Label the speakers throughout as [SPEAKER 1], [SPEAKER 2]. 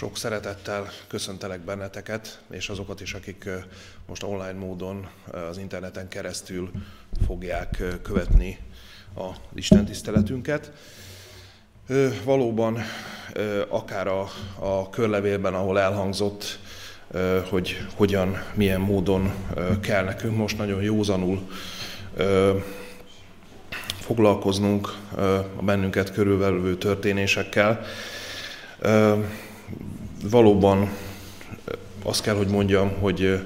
[SPEAKER 1] Sok szeretettel köszöntelek benneteket, és azokat is, akik most online módon az interneten keresztül fogják követni a Isten tiszteletünket. Valóban akár a, a körlevélben, ahol elhangzott, hogy hogyan, milyen módon kell nekünk most nagyon józanul foglalkoznunk a bennünket körülvelő történésekkel, valóban azt kell, hogy mondjam, hogy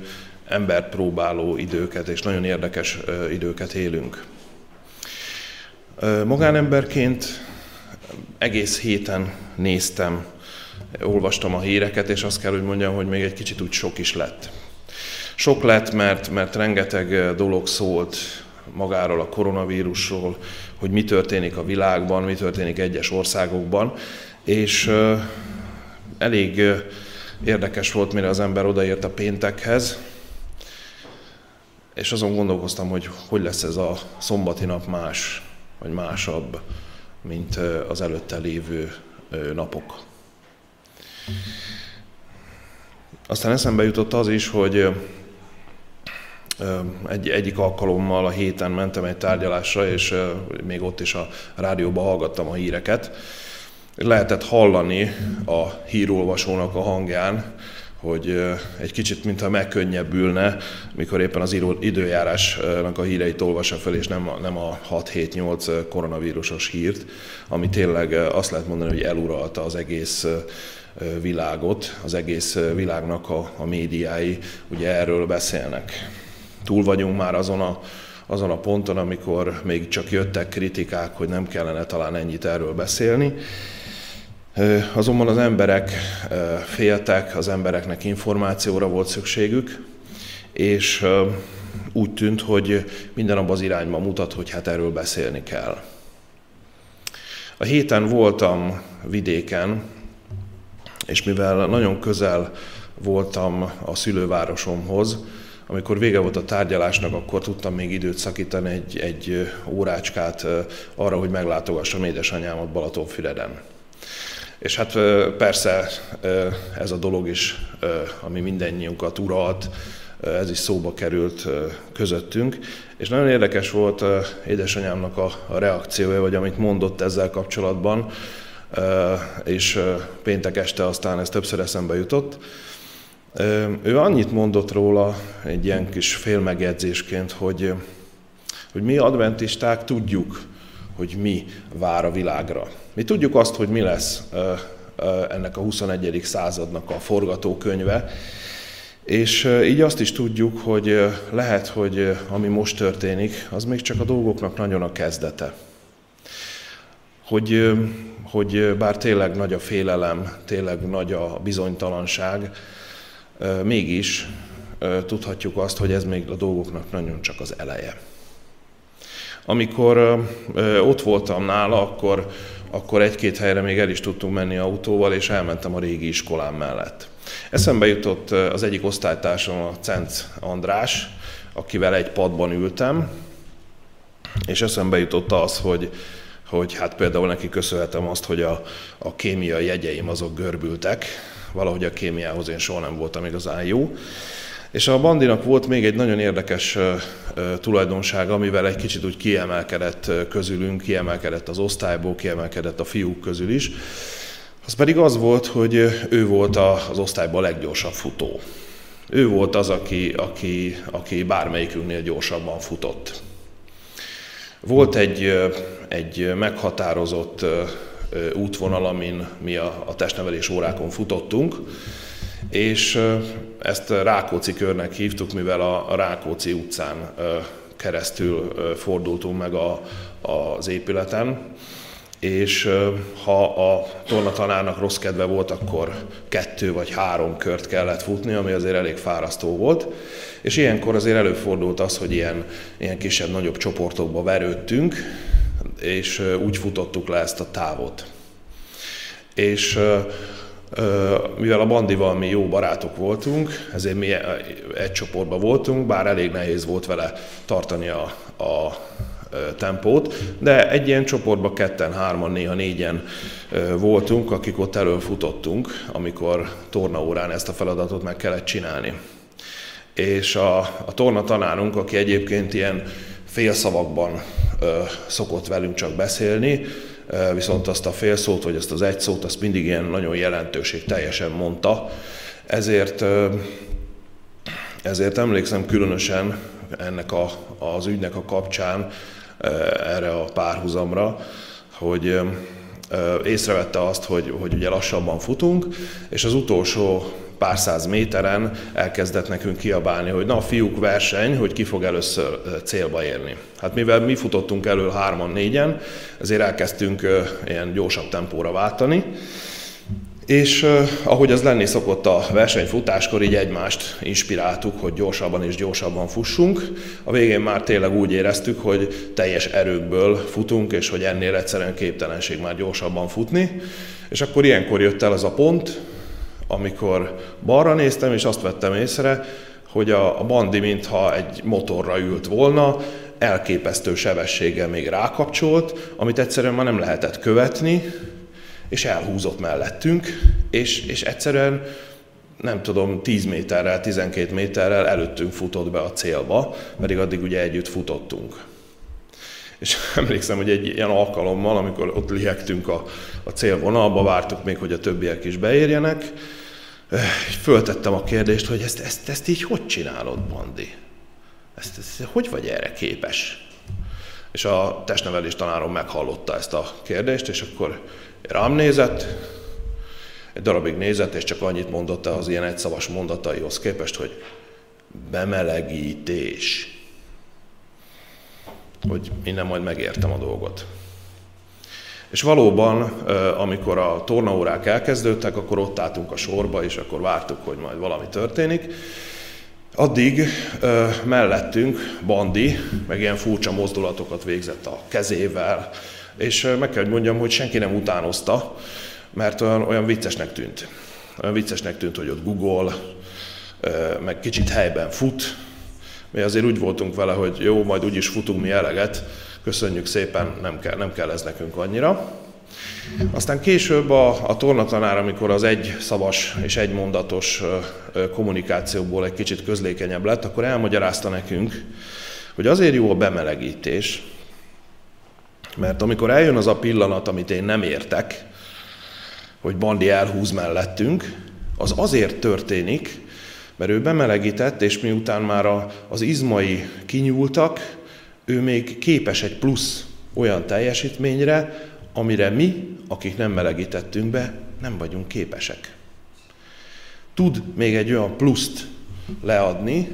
[SPEAKER 1] embert próbáló időket és nagyon érdekes időket élünk. Magánemberként egész héten néztem, olvastam a híreket, és azt kell, hogy mondjam, hogy még egy kicsit úgy sok is lett. Sok lett, mert, mert rengeteg dolog szólt magáról a koronavírusról, hogy mi történik a világban, mi történik egyes országokban, és elég érdekes volt, mire az ember odaért a péntekhez, és azon gondolkoztam, hogy hogy lesz ez a szombati nap más, vagy másabb, mint az előtte lévő napok. Aztán eszembe jutott az is, hogy egy, egyik alkalommal a héten mentem egy tárgyalásra, és még ott is a rádióban hallgattam a híreket, lehetett hallani a hírolvasónak a hangján, hogy egy kicsit mintha megkönnyebbülne, mikor éppen az időjárásnak a híreit olvassa fel, és nem a, nem a 6-7-8 koronavírusos hírt, ami tényleg azt lehet mondani, hogy eluralta az egész világot, az egész világnak a, a médiái ugye erről beszélnek. Túl vagyunk már azon a azon a ponton, amikor még csak jöttek kritikák, hogy nem kellene talán ennyit erről beszélni, Azonban az emberek féltek, az embereknek információra volt szükségük, és úgy tűnt, hogy minden abban az irányba mutat, hogy hát erről beszélni kell. A héten voltam vidéken, és mivel nagyon közel voltam a szülővárosomhoz, amikor vége volt a tárgyalásnak, akkor tudtam még időt szakítani egy, egy órácskát arra, hogy meglátogassam édesanyámat Balatonfüreden. És hát persze ez a dolog is, ami mindennyiunkat uralt, ez is szóba került közöttünk. És nagyon érdekes volt édesanyámnak a, reakciója, vagy amit mondott ezzel kapcsolatban, és péntek este aztán ez többször eszembe jutott. Ő annyit mondott róla egy ilyen kis félmegjegyzésként, hogy, hogy mi adventisták tudjuk, hogy mi vár a világra. Mi tudjuk azt, hogy mi lesz ennek a 21. századnak a forgatókönyve, és így azt is tudjuk, hogy lehet, hogy ami most történik, az még csak a dolgoknak nagyon a kezdete. Hogy, hogy bár tényleg nagy a félelem, tényleg nagy a bizonytalanság, mégis tudhatjuk azt, hogy ez még a dolgoknak nagyon csak az eleje. Amikor ott voltam nála, akkor, akkor egy-két helyre még el is tudtunk menni autóval, és elmentem a régi iskolám mellett. Eszembe jutott az egyik osztálytársam, a Cenc András, akivel egy padban ültem, és eszembe jutott az, hogy, hogy hát például neki köszönhetem azt, hogy a, a kémiai jegyeim azok görbültek, valahogy a kémiához én soha nem voltam igazán jó, és a Bandinak volt még egy nagyon érdekes tulajdonsága, amivel egy kicsit úgy kiemelkedett közülünk, kiemelkedett az osztályból, kiemelkedett a fiúk közül is. Az pedig az volt, hogy ő volt az osztályban a leggyorsabb futó. Ő volt az, aki, aki, aki bármelyikünknél gyorsabban futott. Volt egy, egy meghatározott útvonal, amin mi a, a testnevelés órákon futottunk, és ezt Rákóczi körnek hívtuk, mivel a Rákóczi utcán keresztül fordultunk meg a, az épületen, és ha a tornatanárnak rossz kedve volt, akkor kettő vagy három kört kellett futni, ami azért elég fárasztó volt. És ilyenkor azért előfordult az, hogy ilyen, ilyen kisebb-nagyobb csoportokba verődtünk, és úgy futottuk le ezt a távot. És mivel a Bandival mi jó barátok voltunk, ezért mi egy csoportban voltunk, bár elég nehéz volt vele tartani a, a tempót, de egy ilyen csoportban ketten, hárman, néha négyen voltunk, akik ott elől futottunk, amikor tornaórán ezt a feladatot meg kellett csinálni. És a, a torna tanárunk, aki egyébként ilyen félszavakban ö, szokott velünk csak beszélni, viszont azt a félszót, vagy azt az egy szót, azt mindig ilyen nagyon jelentőség teljesen mondta, ezért ezért emlékszem különösen ennek a, az ügynek a kapcsán erre a párhuzamra, hogy észrevette azt, hogy, hogy ugye lassabban futunk, és az utolsó pár száz méteren elkezdett nekünk kiabálni, hogy na, fiúk verseny, hogy ki fog először célba érni. Hát mivel mi futottunk elől hárman, négyen, ezért elkezdtünk ilyen gyorsabb tempóra váltani, és ahogy az lenni szokott a versenyfutáskor, így egymást inspiráltuk, hogy gyorsabban és gyorsabban fussunk. A végén már tényleg úgy éreztük, hogy teljes erőkből futunk, és hogy ennél egyszerűen képtelenség már gyorsabban futni. És akkor ilyenkor jött el az a pont, amikor balra néztem, és azt vettem észre, hogy a, a bandi mintha egy motorra ült volna, elképesztő sebességgel még rákapcsolt, amit egyszerűen már nem lehetett követni, és elhúzott mellettünk, és, és egyszerűen nem tudom, 10 méterrel, 12 méterrel előttünk futott be a célba, pedig addig ugye együtt futottunk. És emlékszem, hogy egy ilyen alkalommal, amikor ott lihegtünk a, a célvonalba, vártuk még, hogy a többiek is beérjenek, föltettem a kérdést, hogy ezt, ezt, ezt így hogy csinálod, Bandi? Ezt, ezt, hogy vagy erre képes? És a testnevelés tanárom meghallotta ezt a kérdést, és akkor Rám nézett, egy darabig nézett, és csak annyit mondott az ilyen egyszavas mondataihoz képest, hogy bemelegítés. Hogy innen majd megértem a dolgot. És valóban, amikor a tornaórák elkezdődtek, akkor ott álltunk a sorba, és akkor vártuk, hogy majd valami történik. Addig mellettünk Bandi, meg ilyen furcsa mozdulatokat végzett a kezével, és meg kell, hogy mondjam, hogy senki nem utánozta, mert olyan, olyan viccesnek tűnt. Olyan viccesnek tűnt, hogy ott Google, meg kicsit helyben fut. Mi azért úgy voltunk vele, hogy jó, majd úgyis futunk mi eleget, köszönjük szépen, nem kell, nem kell ez nekünk annyira. Aztán később a, a tornatanár, amikor az egy szavas és egy mondatos kommunikációból egy kicsit közlékenyebb lett, akkor elmagyarázta nekünk, hogy azért jó a bemelegítés, mert amikor eljön az a pillanat, amit én nem értek, hogy Bandi elhúz mellettünk, az azért történik, mert ő bemelegített, és miután már a, az izmai kinyúltak, ő még képes egy plusz olyan teljesítményre, amire mi, akik nem melegítettünk be, nem vagyunk képesek. Tud még egy olyan pluszt leadni,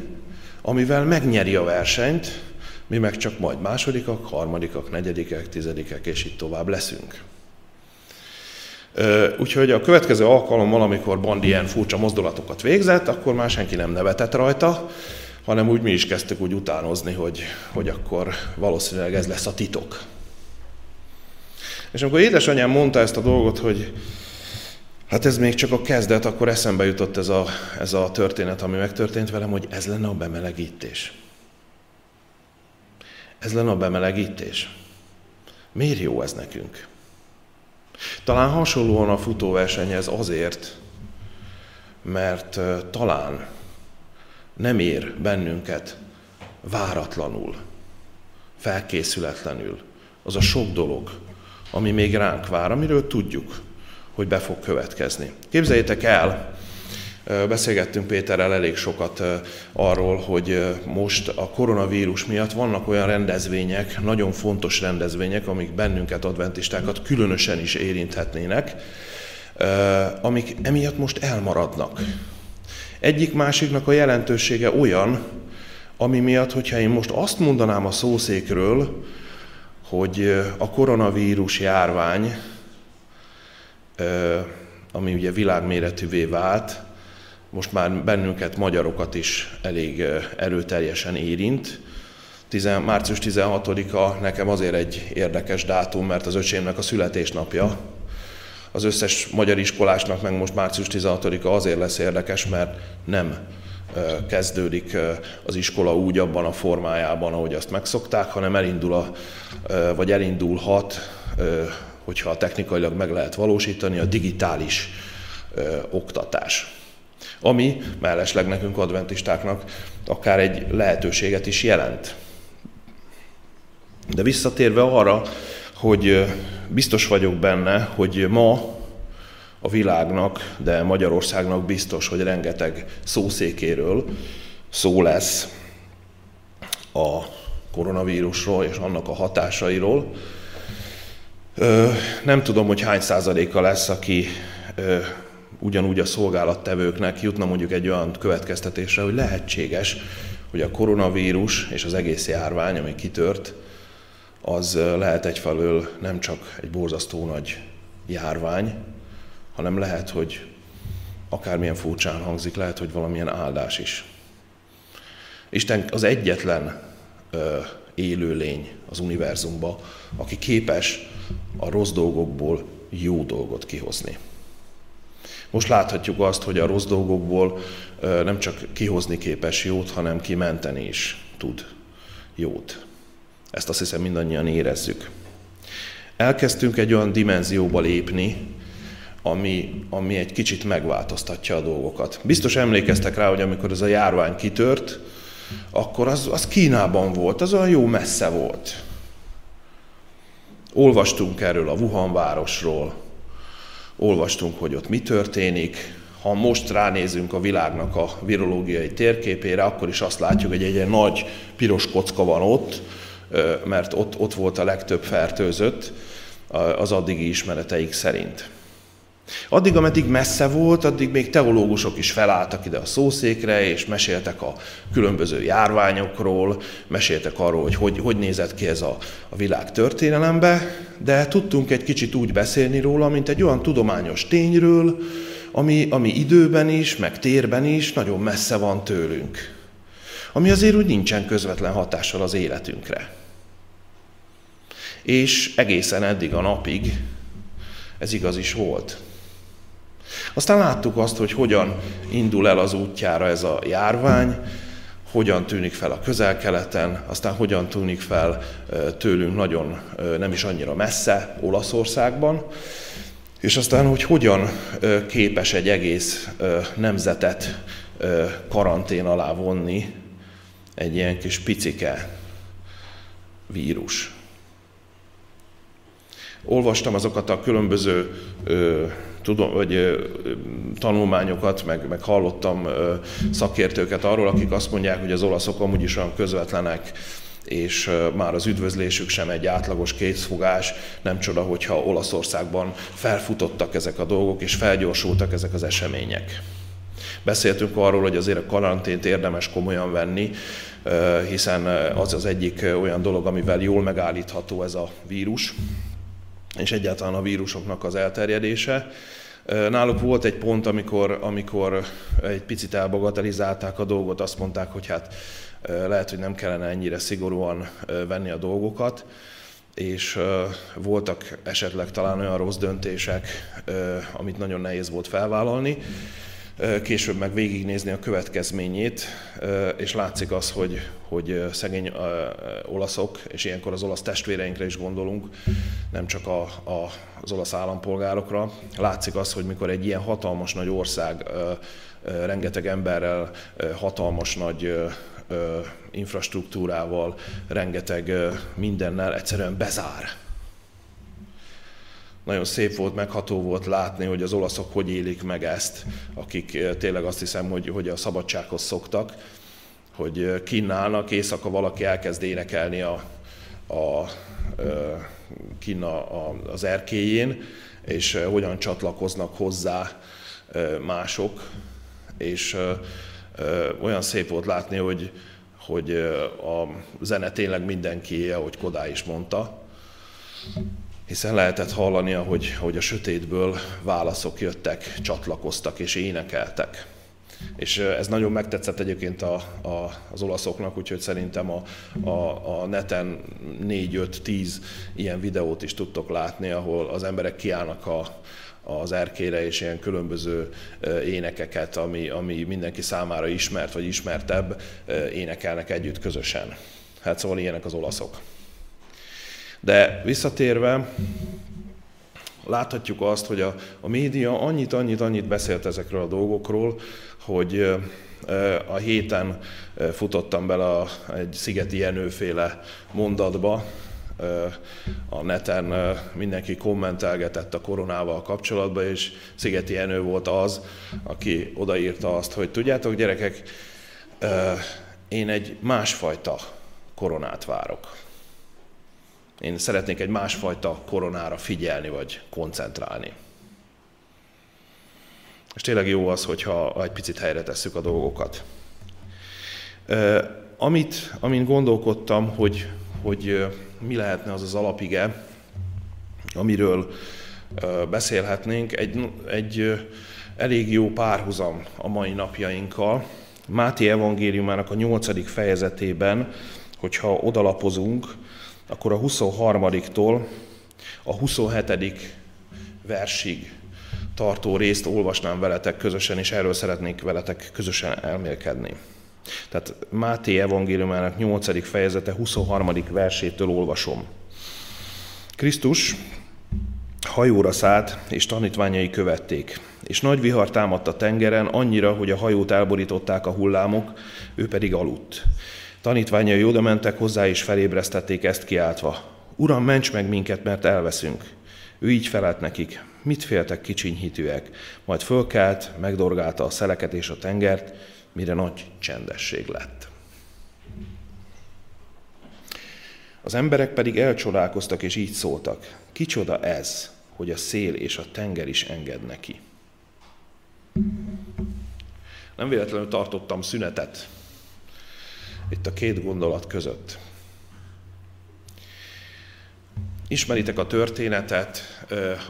[SPEAKER 1] amivel megnyeri a versenyt, mi meg csak majd másodikak, harmadikak, negyedikek, tizedikek, és így tovább leszünk. Úgyhogy a következő alkalommal, amikor Bandi ilyen furcsa mozdulatokat végzett, akkor már senki nem nevetett rajta, hanem úgy mi is kezdtük úgy utánozni, hogy, hogy akkor valószínűleg ez lesz a titok. És amikor édesanyám mondta ezt a dolgot, hogy hát ez még csak a kezdet, akkor eszembe jutott ez a, ez a történet, ami megtörtént velem, hogy ez lenne a bemelegítés. Ez lenne a bemelegítés. Miért jó ez nekünk? Talán hasonlóan a futóversenyhez azért, mert talán nem ér bennünket váratlanul, felkészületlenül az a sok dolog, ami még ránk vár, amiről tudjuk, hogy be fog következni. Képzeljétek el, Beszélgettünk Péterrel elég sokat arról, hogy most a koronavírus miatt vannak olyan rendezvények, nagyon fontos rendezvények, amik bennünket, adventistákat különösen is érinthetnének, amik emiatt most elmaradnak. Egyik másiknak a jelentősége olyan, ami miatt, hogyha én most azt mondanám a szószékről, hogy a koronavírus járvány, ami ugye világméretűvé vált, most már bennünket, magyarokat is elég erőteljesen érint. Tizen, március 16-a nekem azért egy érdekes dátum, mert az öcsémnek a születésnapja. Az összes magyar iskolásnak meg most március 16-a azért lesz érdekes, mert nem kezdődik az iskola úgy abban a formájában, ahogy azt megszokták, hanem elindul a, vagy elindulhat, hogyha technikailag meg lehet valósítani, a digitális oktatás. Ami mellesleg nekünk adventistáknak akár egy lehetőséget is jelent. De visszatérve arra, hogy biztos vagyok benne, hogy ma a világnak, de Magyarországnak biztos, hogy rengeteg szószékéről szó lesz a koronavírusról és annak a hatásairól. Nem tudom, hogy hány százaléka lesz, aki ugyanúgy a szolgálattevőknek jutna mondjuk egy olyan következtetésre, hogy lehetséges, hogy a koronavírus és az egész járvány, ami kitört, az lehet egyfelől nem csak egy borzasztó nagy járvány, hanem lehet, hogy akármilyen furcsán hangzik, lehet, hogy valamilyen áldás is. Isten az egyetlen ö, élő lény az univerzumban, aki képes a rossz dolgokból jó dolgot kihozni. Most láthatjuk azt, hogy a rossz dolgokból nem csak kihozni képes jót, hanem kimenteni is tud jót. Ezt azt hiszem mindannyian érezzük. Elkezdtünk egy olyan dimenzióba lépni, ami, ami egy kicsit megváltoztatja a dolgokat. Biztos emlékeztek rá, hogy amikor ez a járvány kitört, akkor az, az Kínában volt, az olyan jó messze volt. Olvastunk erről a Wuhan városról, olvastunk, hogy ott mi történik. Ha most ránézünk a világnak a virológiai térképére, akkor is azt látjuk, hogy egy, egy nagy piros kocka van ott, mert ott, ott volt a legtöbb fertőzött az addigi ismereteik szerint. Addig, ameddig messze volt, addig még teológusok is felálltak ide a szószékre, és meséltek a különböző járványokról, meséltek arról, hogy hogy, hogy nézett ki ez a, a világ történelembe, de tudtunk egy kicsit úgy beszélni róla, mint egy olyan tudományos tényről, ami, ami időben is, meg térben is nagyon messze van tőlünk. Ami azért úgy nincsen közvetlen hatással az életünkre. És egészen eddig a napig ez igaz is volt. Aztán láttuk azt, hogy hogyan indul el az útjára ez a járvány, hogyan tűnik fel a közel-keleten, aztán hogyan tűnik fel tőlünk nagyon nem is annyira messze, Olaszországban, és aztán, hogy hogyan képes egy egész nemzetet karantén alá vonni egy ilyen kis picike vírus. Olvastam azokat a különböző tudom, vagy tanulmányokat, meg, meg hallottam szakértőket arról, akik azt mondják, hogy az olaszok amúgy is olyan közvetlenek, és már az üdvözlésük sem egy átlagos készfogás, nem csoda, hogyha Olaszországban felfutottak ezek a dolgok, és felgyorsultak ezek az események. Beszéltünk arról, hogy azért a karantént érdemes komolyan venni, hiszen az az egyik olyan dolog, amivel jól megállítható ez a vírus, és egyáltalán a vírusoknak az elterjedése. Náluk volt egy pont, amikor, amikor egy picit elbagatelizálták a dolgot, azt mondták, hogy hát lehet, hogy nem kellene ennyire szigorúan venni a dolgokat, és voltak esetleg talán olyan rossz döntések, amit nagyon nehéz volt felvállalni később meg végignézni a következményét, és látszik az, hogy, hogy szegény olaszok, és ilyenkor az olasz testvéreinkre is gondolunk, nem csak a, a, az olasz állampolgárokra, látszik az, hogy mikor egy ilyen hatalmas nagy ország rengeteg emberrel, hatalmas nagy infrastruktúrával, rengeteg mindennel egyszerűen bezár nagyon szép volt, megható volt látni, hogy az olaszok hogy élik meg ezt, akik eh, tényleg azt hiszem, hogy, hogy a szabadsághoz szoktak, hogy eh, kínálnak, éjszaka valaki elkezd énekelni a, a, eh, Kína az erkéjén, és hogyan csatlakoznak hozzá mások, és olyan szép volt látni, hogy, hogy a zene tényleg mindenki, ahogy Kodá is mondta, hiszen lehetett hallani, hogy, hogy a sötétből válaszok jöttek, csatlakoztak és énekeltek. És ez nagyon megtetszett egyébként a, a, az olaszoknak, úgyhogy szerintem a, a, a neten 4-5-10 ilyen videót is tudtok látni, ahol az emberek kiállnak a, az erkére, és ilyen különböző énekeket, ami, ami mindenki számára ismert vagy ismertebb, énekelnek együtt közösen. Hát szóval ilyenek az olaszok. De visszatérve, láthatjuk azt, hogy a, a média annyit, annyit, annyit beszélt ezekről a dolgokról, hogy a héten futottam bele a, egy Szigeti Jenőféle mondatba, a neten mindenki kommentelgetett a koronával kapcsolatban, és Szigeti Jenő volt az, aki odaírta azt, hogy tudjátok gyerekek, én egy másfajta koronát várok. Én szeretnék egy másfajta koronára figyelni, vagy koncentrálni. És tényleg jó az, hogyha egy picit helyre tesszük a dolgokat. Amit, amin gondolkodtam, hogy, hogy mi lehetne az az alapige, amiről beszélhetnénk, egy, egy elég jó párhuzam a mai napjainkkal. Máté evangéliumának a nyolcadik fejezetében, hogyha odalapozunk, akkor a 23-tól a 27. versig tartó részt olvasnám veletek közösen, és erről szeretnék veletek közösen elmélkedni. Tehát Máté evangéliumának 8. fejezete 23. versétől olvasom. Krisztus hajóra szállt, és tanítványai követték. És nagy vihar támadt a tengeren, annyira, hogy a hajót elborították a hullámok, ő pedig aludt. Tanítványai oda mentek hozzá, és felébresztették ezt kiáltva. Uram, ments meg minket, mert elveszünk. Ő így felelt nekik, mit féltek kicsinyhitűek, majd fölkelt, megdorgálta a szeleket és a tengert, mire nagy csendesség lett. Az emberek pedig elcsodálkoztak, és így szóltak, kicsoda ez, hogy a szél és a tenger is enged neki. Nem véletlenül tartottam szünetet itt a két gondolat között. Ismeritek a történetet,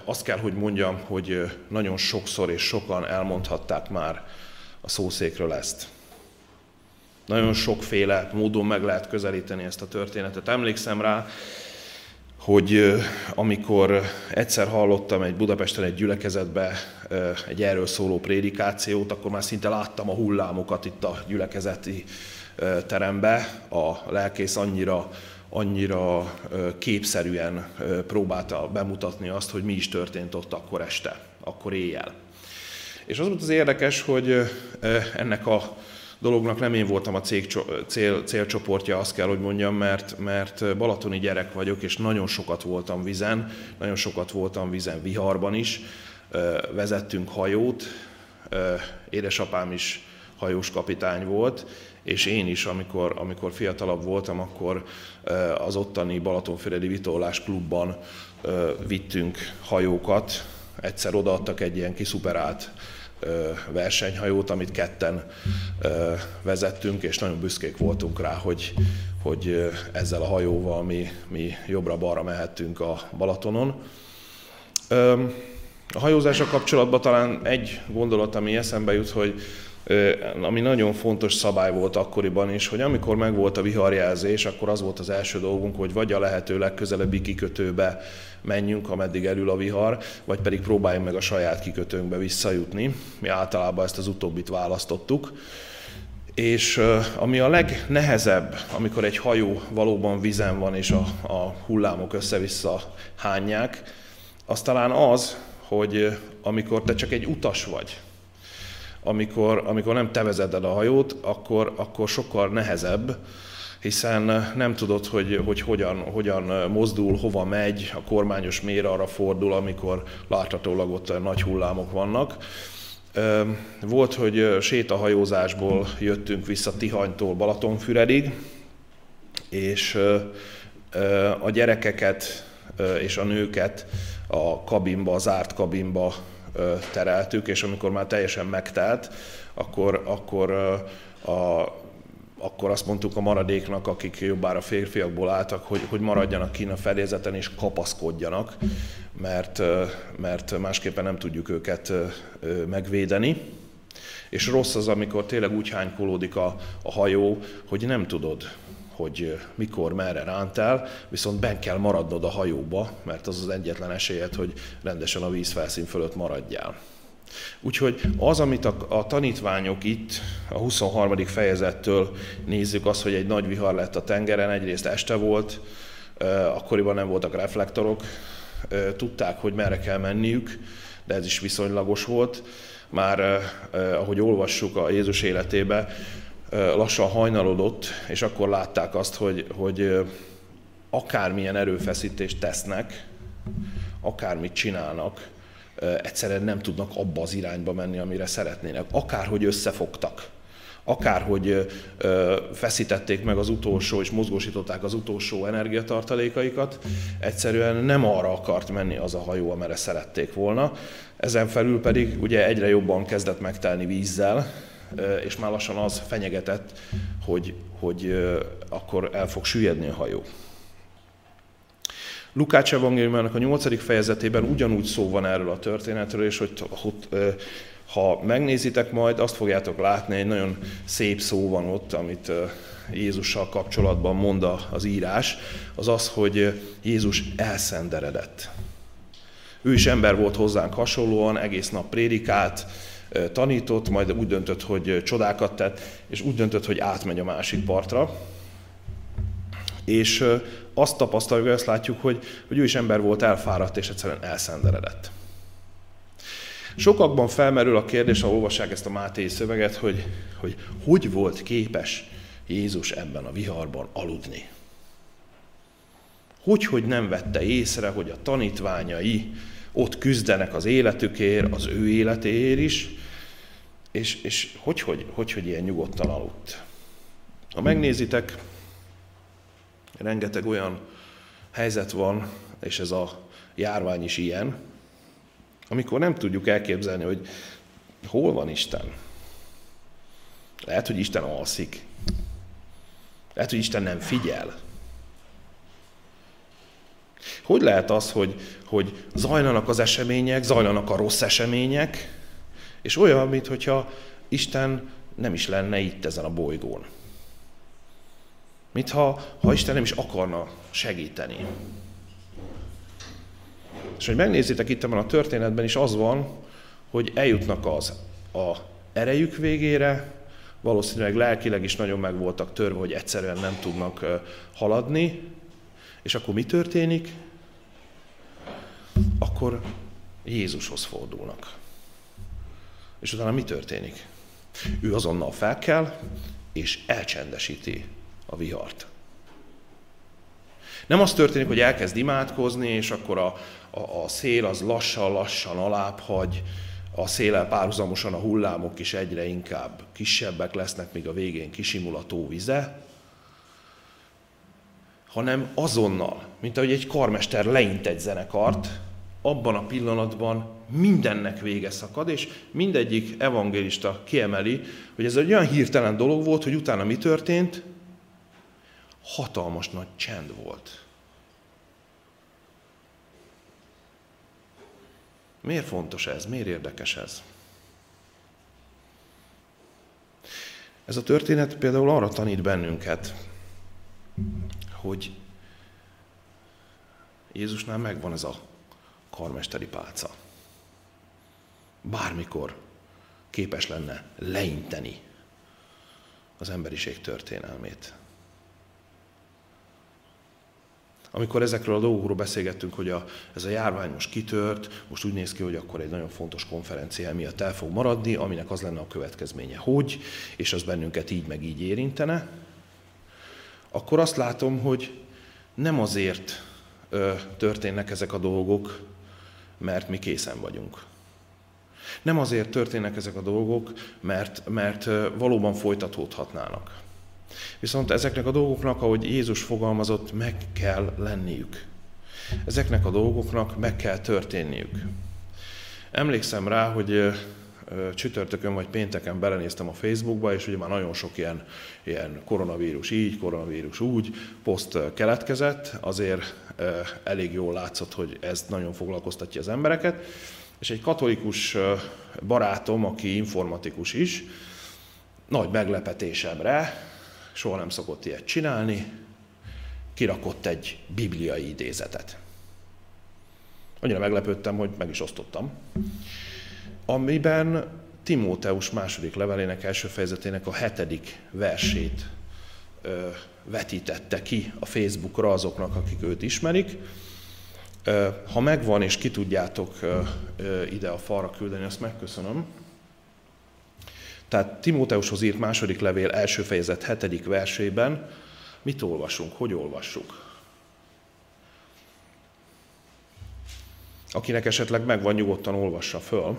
[SPEAKER 1] azt kell, hogy mondjam, hogy nagyon sokszor és sokan elmondhatták már a szószékről ezt. Nagyon sokféle módon meg lehet közelíteni ezt a történetet. Emlékszem rá, hogy amikor egyszer hallottam egy Budapesten egy gyülekezetbe egy erről szóló prédikációt, akkor már szinte láttam a hullámokat itt a gyülekezeti terembe. A lelkész annyira, annyira képszerűen próbálta bemutatni azt, hogy mi is történt ott akkor este, akkor éjjel. És az volt az érdekes, hogy ennek a dolognak nem én voltam a cég, cél, célcsoportja, azt kell, hogy mondjam, mert, mert balatoni gyerek vagyok, és nagyon sokat voltam vizen, nagyon sokat voltam vizen viharban is, vezettünk hajót, édesapám is hajós kapitány volt, és én is, amikor, amikor fiatalabb voltam, akkor az ottani Balatonfüredi Vitorlás klubban vittünk hajókat, egyszer odaadtak egy ilyen kiszuperált versenyhajót, amit ketten vezettünk, és nagyon büszkék voltunk rá, hogy, hogy ezzel a hajóval mi, mi jobbra-balra mehettünk a Balatonon. A hajózással kapcsolatban talán egy gondolat, ami eszembe jut, hogy ami nagyon fontos szabály volt akkoriban is, hogy amikor megvolt a viharjelzés, akkor az volt az első dolgunk, hogy vagy a lehető legközelebbi kikötőbe menjünk, ameddig elül a vihar, vagy pedig próbáljunk meg a saját kikötőnkbe visszajutni. Mi általában ezt az utóbbit választottuk. És ami a legnehezebb, amikor egy hajó valóban vizen van, és a, a hullámok össze-vissza hányják, az talán az, hogy amikor te csak egy utas vagy, amikor, amikor nem te vezeted a hajót, akkor, akkor sokkal nehezebb, hiszen nem tudod, hogy, hogy hogyan, hogyan mozdul, hova megy, a kormányos mér arra fordul, amikor láthatólag ott nagy hullámok vannak. Volt, hogy sétahajózásból jöttünk vissza Tihanytól Balatonfüredig, és a gyerekeket és a nőket a kabinba, a zárt kabinba tereltük, és amikor már teljesen megtelt, akkor, akkor, a, akkor azt mondtuk a maradéknak, akik jobbára férfiakból álltak, hogy, hogy maradjanak kín a fedélzeten és kapaszkodjanak, mert, mert másképpen nem tudjuk őket megvédeni. És rossz az, amikor tényleg úgy hánykolódik a, a hajó, hogy nem tudod, hogy mikor, merre rántál, viszont ben kell maradnod a hajóba, mert az az egyetlen esélyed, hogy rendesen a vízfelszín fölött maradjál. Úgyhogy az, amit a, a tanítványok itt a 23. fejezettől nézzük, az, hogy egy nagy vihar lett a tengeren, egyrészt este volt, akkoriban nem voltak reflektorok, tudták, hogy merre kell menniük, de ez is viszonylagos volt. Már, ahogy olvassuk a Jézus életébe, lassan hajnalodott, és akkor látták azt, hogy, hogy akármilyen erőfeszítést tesznek, akármit csinálnak, egyszerűen nem tudnak abba az irányba menni, amire szeretnének. Akárhogy összefogtak, akárhogy feszítették meg az utolsó, és mozgósították az utolsó energiatartalékaikat, egyszerűen nem arra akart menni az a hajó, amire szerették volna. Ezen felül pedig ugye egyre jobban kezdett megtelni vízzel, és már lassan az fenyegetett, hogy, hogy akkor el fog süllyedni a hajó. Lukács evangéliumának a nyolcadik fejezetében ugyanúgy szó van erről a történetről, és hogy, hogy ha megnézitek majd, azt fogjátok látni, egy nagyon szép szó van ott, amit Jézussal kapcsolatban mond az írás, az az, hogy Jézus elszenderedett. Ő is ember volt hozzánk hasonlóan, egész nap prédikált, tanított, majd úgy döntött, hogy csodákat tett, és úgy döntött, hogy átmegy a másik partra. És azt tapasztaljuk, azt látjuk, hogy, hogy ő is ember volt, elfáradt, és egyszerűen elszenderedett. Sokakban felmerül a kérdés, ha olvassák ezt a Máté szöveget, hogy, hogy hogy volt képes Jézus ebben a viharban aludni. Hogy, hogy nem vette észre, hogy a tanítványai ott küzdenek az életükért, az ő életéért is, és, és hogy, hogy, hogy, hogy ilyen nyugodtan aludt. Ha megnézitek, rengeteg olyan helyzet van, és ez a járvány is ilyen, amikor nem tudjuk elképzelni, hogy hol van Isten. Lehet, hogy Isten alszik. Lehet, hogy Isten nem figyel. Hogy lehet az, hogy, hogy zajlanak az események, zajlanak a rossz események, és olyan, mintha Isten nem is lenne itt ezen a bolygón. Mintha ha Isten nem is akarna segíteni. És hogy megnézitek itt ebben a történetben is az van, hogy eljutnak az a erejük végére, valószínűleg lelkileg is nagyon meg voltak törve, hogy egyszerűen nem tudnak haladni, és akkor mi történik? Akkor Jézushoz fordulnak. És utána mi történik? Ő azonnal felkel, és elcsendesíti a vihart. Nem az történik, hogy elkezd imádkozni, és akkor a, a, a szél az lassan-lassan alább hagy, a széllel párhuzamosan a hullámok is egyre inkább kisebbek lesznek, míg a végén kisimul a tó vize, hanem azonnal, mint ahogy egy karmester leint egy zenekart, abban a pillanatban mindennek vége szakad, és mindegyik evangélista kiemeli, hogy ez egy olyan hirtelen dolog volt, hogy utána mi történt? Hatalmas nagy csend volt. Miért fontos ez? Miért érdekes ez? Ez a történet például arra tanít bennünket, hogy Jézusnál megvan ez a karmesteri pálca. Bármikor képes lenne leinteni az emberiség történelmét. Amikor ezekről a dolgokról beszélgettünk, hogy a, ez a járvány most kitört, most úgy néz ki, hogy akkor egy nagyon fontos konferencia miatt el fog maradni, aminek az lenne a következménye, hogy, és az bennünket így meg így érintene, akkor azt látom, hogy nem azért ö, történnek ezek a dolgok, mert mi készen vagyunk. Nem azért történnek ezek a dolgok, mert, mert valóban folytatódhatnának. Viszont ezeknek a dolgoknak, ahogy Jézus fogalmazott, meg kell lenniük. Ezeknek a dolgoknak meg kell történniük. Emlékszem rá, hogy csütörtökön vagy pénteken belenéztem a Facebookba, és ugye már nagyon sok ilyen, ilyen koronavírus így, koronavírus úgy poszt keletkezett, azért elég jól látszott, hogy ez nagyon foglalkoztatja az embereket, És egy katolikus barátom, aki informatikus is, nagy meglepetésemre, soha nem szokott ilyet csinálni, kirakott egy bibliai idézetet. Annyira meglepődtem, hogy meg is osztottam. Amiben Timóteus második levelének első fejezetének a hetedik versét ö, vetítette ki a Facebookra azoknak, akik őt ismerik. Ö, ha megvan és ki tudjátok ö, ö, ide a falra küldeni, azt megköszönöm. Tehát Timóteushoz írt második levél első fejezet hetedik versében mit olvasunk, hogy olvassuk? Akinek esetleg megvan, nyugodtan olvassa föl.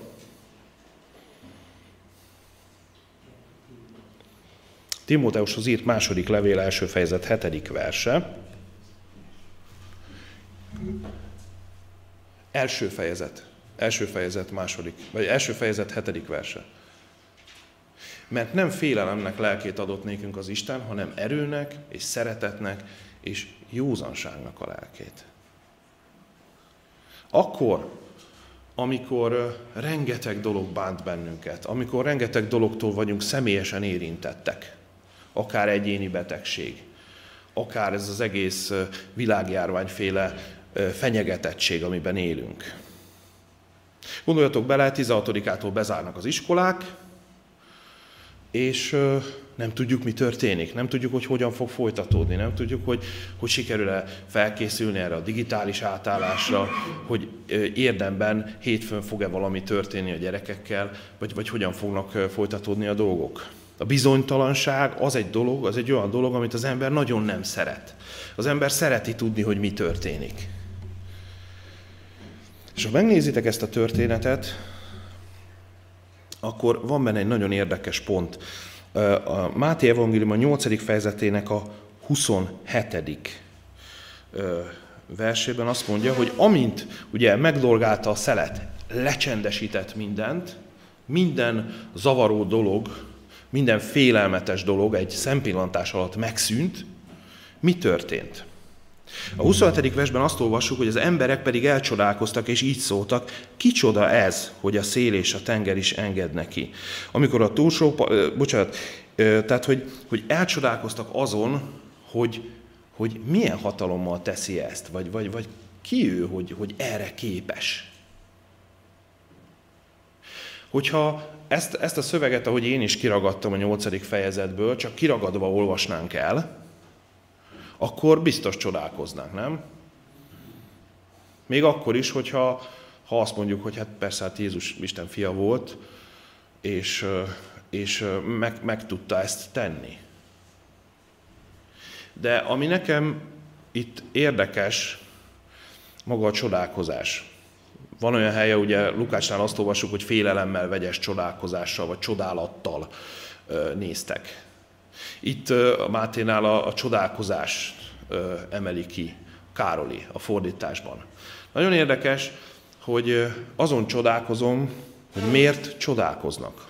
[SPEAKER 1] Timóteushoz írt második levél első fejezet hetedik verse. Első fejezet. Első fejezet második, vagy első fejezet hetedik verse. Mert nem félelemnek lelkét adott nékünk az Isten, hanem erőnek és szeretetnek és józanságnak a lelkét. Akkor, amikor rengeteg dolog bánt bennünket, amikor rengeteg dologtól vagyunk személyesen érintettek, akár egyéni betegség, akár ez az egész világjárványféle fenyegetettség, amiben élünk. Gondoljatok bele, 16-ától bezárnak az iskolák, és nem tudjuk, mi történik, nem tudjuk, hogy hogyan fog folytatódni, nem tudjuk, hogy, hogy sikerül-e felkészülni erre a digitális átállásra, hogy érdemben hétfőn fog-e valami történni a gyerekekkel, vagy, vagy hogyan fognak folytatódni a dolgok. A bizonytalanság az egy dolog, az egy olyan dolog, amit az ember nagyon nem szeret. Az ember szereti tudni, hogy mi történik. És ha megnézitek ezt a történetet, akkor van benne egy nagyon érdekes pont. A Máté Evangélium a 8. fejezetének a 27. versében azt mondja, hogy amint ugye megdolgálta a szelet, lecsendesített mindent, minden zavaró dolog, minden félelmetes dolog egy szempillantás alatt megszűnt, mi történt? A 27. versben azt olvassuk, hogy az emberek pedig elcsodálkoztak, és így szóltak, kicsoda ez, hogy a szél és a tenger is enged neki. Amikor a túlsó, bocsánat, tehát, hogy, hogy elcsodálkoztak azon, hogy, hogy milyen hatalommal teszi ezt, vagy, vagy, vagy ki ő, hogy, hogy erre képes. Hogyha ezt, ezt a szöveget, ahogy én is kiragadtam a nyolcadik fejezetből, csak kiragadva olvasnánk el, akkor biztos csodálkoznánk, nem? Még akkor is, hogyha ha azt mondjuk, hogy hát persze hát Jézus Isten fia volt, és, és meg, meg tudta ezt tenni. De ami nekem itt érdekes, maga a csodálkozás. Van olyan helye, ugye Lukácsnál azt olvassuk, hogy félelemmel vegyes csodálkozással, vagy csodálattal néztek. Itt a Máténál a, a csodálkozás emeli ki Károli a fordításban. Nagyon érdekes, hogy azon csodálkozom, hogy miért csodálkoznak.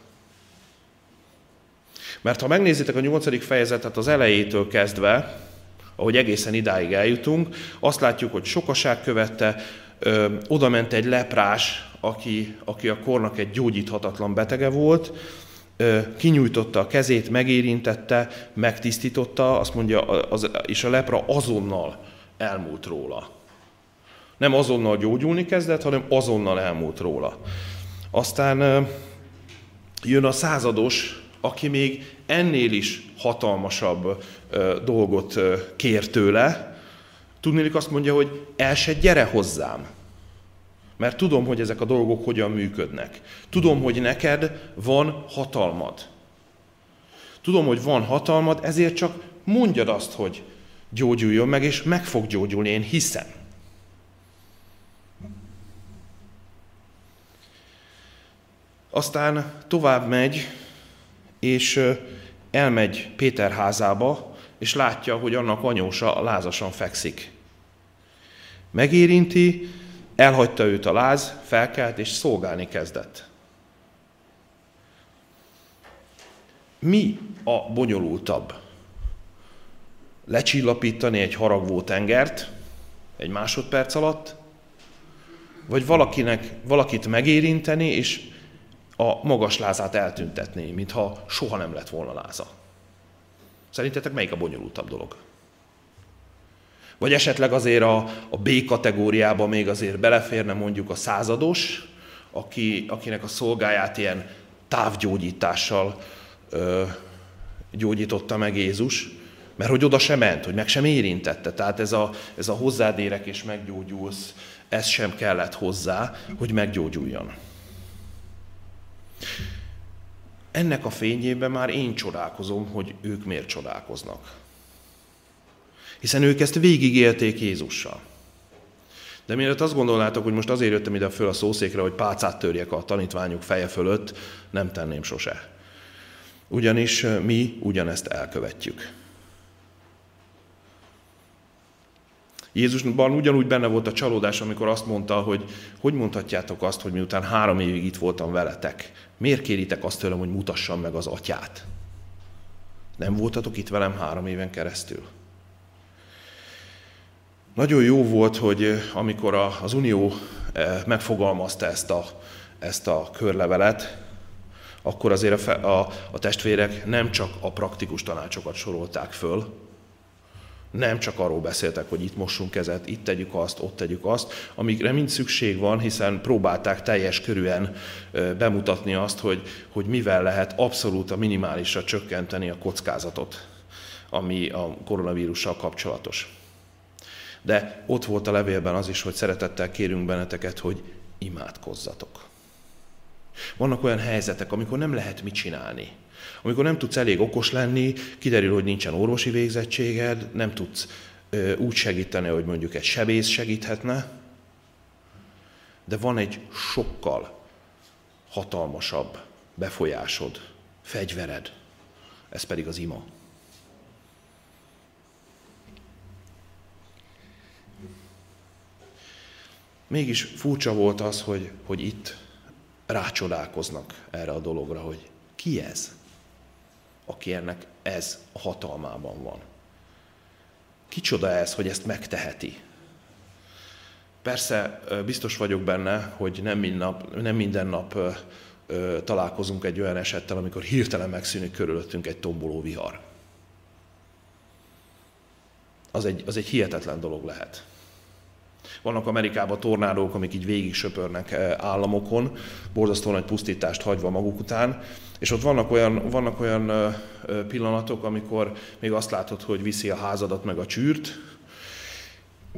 [SPEAKER 1] Mert ha megnézitek a nyolcadik fejezetet az elejétől kezdve, ahogy egészen idáig eljutunk, azt látjuk, hogy sokaság követte, ö, oda ment egy leprás, aki, aki a kornak egy gyógyíthatatlan betege volt, kinyújtotta a kezét, megérintette, megtisztította, azt mondja, az, és a lepra azonnal elmúlt róla. Nem azonnal gyógyulni kezdett, hanem azonnal elmúlt róla. Aztán jön a százados, aki még ennél is hatalmasabb dolgot kér tőle. Tudnélik azt mondja, hogy el se gyere hozzám. Mert tudom, hogy ezek a dolgok hogyan működnek. Tudom, hogy neked van hatalmad. Tudom, hogy van hatalmad, ezért csak mondjad azt, hogy gyógyuljon meg, és meg fog gyógyulni, én hiszem. Aztán tovább megy, és elmegy Péter házába, és látja, hogy annak anyósa lázasan fekszik. Megérinti, Elhagyta őt a láz, felkelt és szolgálni kezdett. Mi a bonyolultabb? Lecsillapítani egy haragvó tengert egy másodperc alatt, Vagy valakinek, valakit megérinteni, és a magas lázát eltüntetni, mintha soha nem lett volna láza. Szerintetek melyik a bonyolultabb dolog? Vagy esetleg azért a, a B kategóriába még azért beleférne mondjuk a százados, aki, akinek a szolgáját ilyen távgyógyítással ö, gyógyította meg Jézus, mert hogy oda sem ment, hogy meg sem érintette. Tehát ez a, ez a hozzádérek és meggyógyulsz, ez sem kellett hozzá, hogy meggyógyuljon. Ennek a fényében már én csodálkozom, hogy ők miért csodálkoznak. Hiszen ők ezt végigélték Jézussal. De mielőtt azt gondolnátok, hogy most azért jöttem ide föl a szószékre, hogy pálcát törjek a tanítványok feje fölött, nem tenném sose. Ugyanis mi ugyanezt elkövetjük. Jézusban ugyanúgy benne volt a csalódás, amikor azt mondta, hogy hogy mondhatjátok azt, hogy miután három évig itt voltam veletek, miért kéritek azt tőlem, hogy mutassam meg az atyát? Nem voltatok itt velem három éven keresztül? Nagyon jó volt, hogy amikor az Unió megfogalmazta ezt a, ezt a körlevelet, akkor azért a, a, a testvérek nem csak a praktikus tanácsokat sorolták föl, nem csak arról beszéltek, hogy itt mossunk kezet, itt tegyük azt, ott tegyük azt, amikre mind szükség van, hiszen próbálták teljes körűen bemutatni azt, hogy, hogy mivel lehet abszolút a minimálisra csökkenteni a kockázatot, ami a koronavírussal kapcsolatos. De ott volt a levélben az is, hogy szeretettel kérünk benneteket, hogy imádkozzatok. Vannak olyan helyzetek, amikor nem lehet mit csinálni. Amikor nem tudsz elég okos lenni, kiderül, hogy nincsen orvosi végzettséged, nem tudsz ö, úgy segíteni, hogy mondjuk egy sebész segíthetne, de van egy sokkal hatalmasabb befolyásod, fegyvered, ez pedig az ima. Mégis furcsa volt az, hogy, hogy itt rácsodálkoznak erre a dologra, hogy ki ez, aki ennek ez a hatalmában van. Kicsoda ez, hogy ezt megteheti? Persze biztos vagyok benne, hogy nem minden nap, nem minden nap találkozunk egy olyan esettel, amikor hirtelen megszűnik körülöttünk egy tomboló vihar. Az egy, az egy hihetetlen dolog lehet. Vannak Amerikában tornádók, amik így végig söpörnek államokon, borzasztó nagy pusztítást hagyva maguk után, és ott vannak olyan, vannak olyan pillanatok, amikor még azt látod, hogy viszi a házadat meg a csűrt,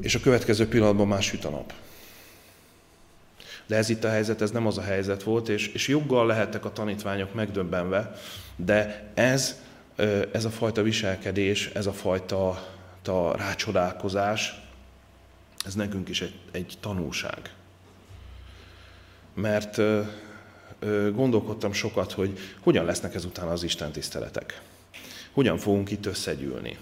[SPEAKER 1] és a következő pillanatban már süt a nap. De ez itt a helyzet, ez nem az a helyzet volt, és, és joggal lehettek a tanítványok megdöbbenve, de ez, ez a fajta viselkedés, ez a fajta a rácsodálkozás, ez nekünk is egy, egy tanulság. Mert gondolkodtam sokat, hogy hogyan lesznek ezután az Isten tiszteletek. Hogyan fogunk itt összegyűlni.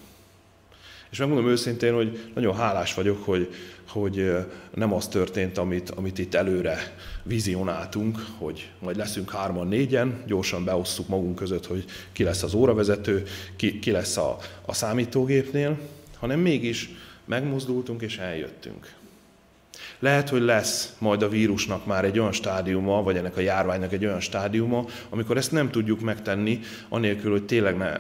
[SPEAKER 1] És megmondom őszintén, hogy nagyon hálás vagyok, hogy, hogy nem az történt, amit, amit itt előre vizionáltunk, hogy majd leszünk hárman, négyen, gyorsan beosszuk magunk között, hogy ki lesz az óravezető, ki, ki lesz a, a számítógépnél, hanem mégis megmozdultunk és eljöttünk. Lehet, hogy lesz majd a vírusnak már egy olyan stádiuma, vagy ennek a járványnak egy olyan stádiuma, amikor ezt nem tudjuk megtenni, anélkül, hogy tényleg ne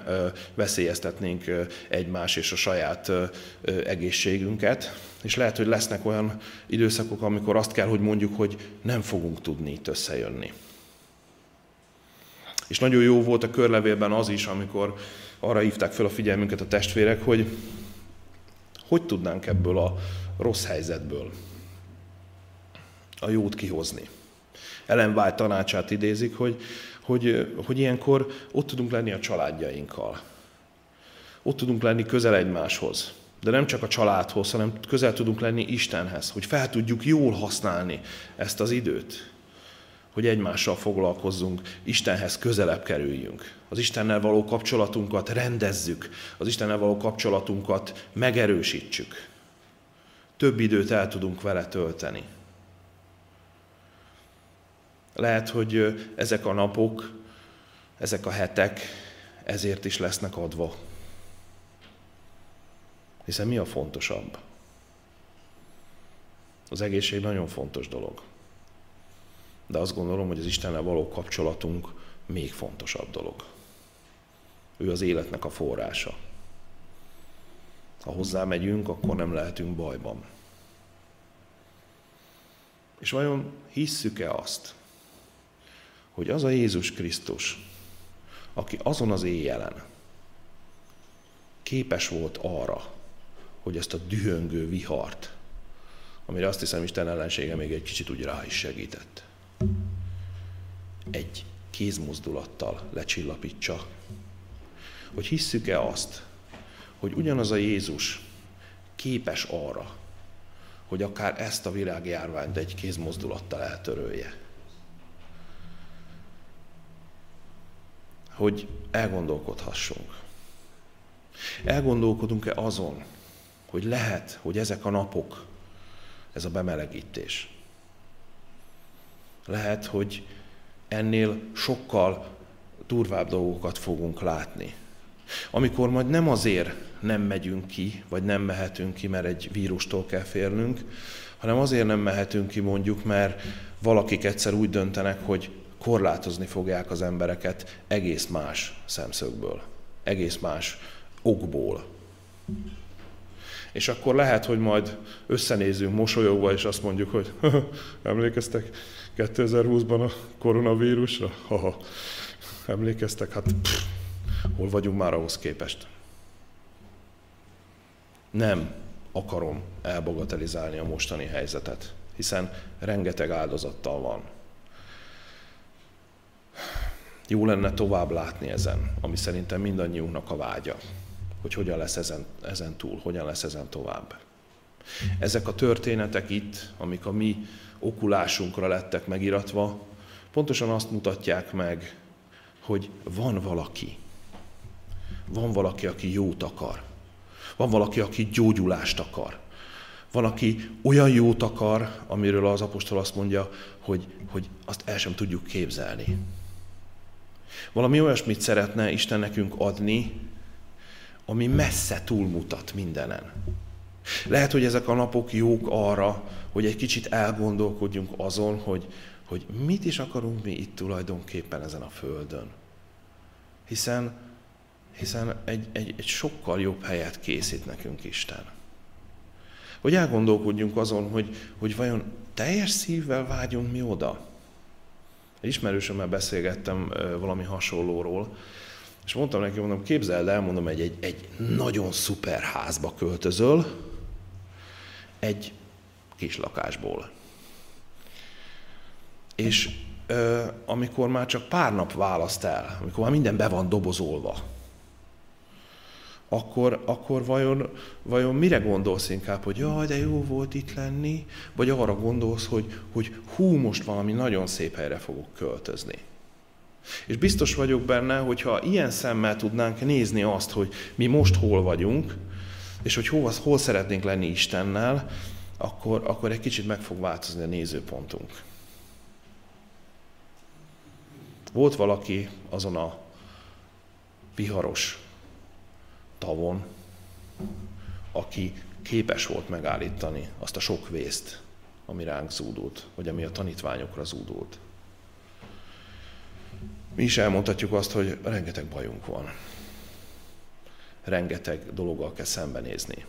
[SPEAKER 1] veszélyeztetnénk egymás és a saját egészségünket. És lehet, hogy lesznek olyan időszakok, amikor azt kell, hogy mondjuk, hogy nem fogunk tudni itt összejönni. És nagyon jó volt a körlevélben az is, amikor arra hívták fel a figyelmünket a testvérek, hogy hogy tudnánk ebből a rossz helyzetből a jót kihozni. Ellen White tanácsát idézik, hogy, hogy, hogy ilyenkor ott tudunk lenni a családjainkkal. Ott tudunk lenni közel egymáshoz. De nem csak a családhoz, hanem közel tudunk lenni Istenhez, hogy fel tudjuk jól használni ezt az időt hogy egymással foglalkozzunk, Istenhez közelebb kerüljünk. Az Istennel való kapcsolatunkat rendezzük, az Istennel való kapcsolatunkat megerősítsük. Több időt el tudunk vele tölteni. Lehet, hogy ezek a napok, ezek a hetek ezért is lesznek adva. Hiszen mi a fontosabb? Az egészség nagyon fontos dolog. De azt gondolom, hogy az Istennel való kapcsolatunk még fontosabb dolog. Ő az életnek a forrása. Ha hozzá megyünk, akkor nem lehetünk bajban. És vajon hisszük-e azt, hogy az a Jézus Krisztus, aki azon az éjjelen képes volt arra, hogy ezt a dühöngő vihart, amire azt hiszem Isten ellensége még egy kicsit úgy rá is segített, egy kézmozdulattal lecsillapítsa. Hogy hisszük-e azt, hogy ugyanaz a Jézus képes arra, hogy akár ezt a világjárványt egy kézmozdulattal eltörölje. Hogy elgondolkodhassunk. Elgondolkodunk-e azon, hogy lehet, hogy ezek a napok, ez a bemelegítés. Lehet, hogy ennél sokkal durvább dolgokat fogunk látni. Amikor majd nem azért nem megyünk ki, vagy nem mehetünk ki, mert egy vírustól kell félnünk, hanem azért nem mehetünk ki mondjuk, mert valakik egyszer úgy döntenek, hogy korlátozni fogják az embereket egész más szemszögből, egész más okból. És akkor lehet, hogy majd összenézünk mosolyogva, és azt mondjuk, hogy emlékeztek 2020-ban a koronavírusra? Haha, emlékeztek? Hát pff, hol vagyunk már ahhoz képest? Nem akarom elbogatelizálni a mostani helyzetet, hiszen rengeteg áldozattal van. Jó lenne tovább látni ezen, ami szerintem mindannyiunknak a vágya hogy hogyan lesz ezen, ezen túl, hogyan lesz ezen tovább. Ezek a történetek itt, amik a mi okulásunkra lettek megiratva, pontosan azt mutatják meg, hogy van valaki. Van valaki, aki jót akar. Van valaki, aki gyógyulást akar. Van, aki olyan jót akar, amiről az apostol azt mondja, hogy, hogy azt el sem tudjuk képzelni. Valami olyasmit szeretne Isten nekünk adni, ami messze túlmutat mindenen. Lehet, hogy ezek a napok jók arra, hogy egy kicsit elgondolkodjunk azon, hogy, hogy mit is akarunk mi itt tulajdonképpen ezen a földön. Hiszen, hiszen egy, egy, egy sokkal jobb helyet készít nekünk Isten. Hogy elgondolkodjunk azon, hogy, hogy vajon teljes szívvel vágyunk mi oda. Egy ismerősömmel beszélgettem valami hasonlóról, és mondtam neki, mondom, képzeld el, mondom, egy, egy, egy nagyon szuper házba költözöl, egy kis lakásból. És ö, amikor már csak pár nap választ el, amikor már minden be van dobozolva, akkor, akkor vajon, vajon mire gondolsz inkább, hogy jaj, de jó volt itt lenni, vagy arra gondolsz, hogy, hogy hú, most valami nagyon szép helyre fogok költözni. És biztos vagyok benne, hogy ha ilyen szemmel tudnánk nézni azt, hogy mi most hol vagyunk, és hogy hol, hol szeretnénk lenni Istennel, akkor, akkor egy kicsit meg fog változni a nézőpontunk. Volt valaki azon a viharos tavon, aki képes volt megállítani azt a sok vészt, ami ránk zúdult, vagy ami a tanítványokra zúdult. Mi is elmondhatjuk azt, hogy rengeteg bajunk van. Rengeteg dologgal kell szembenézni.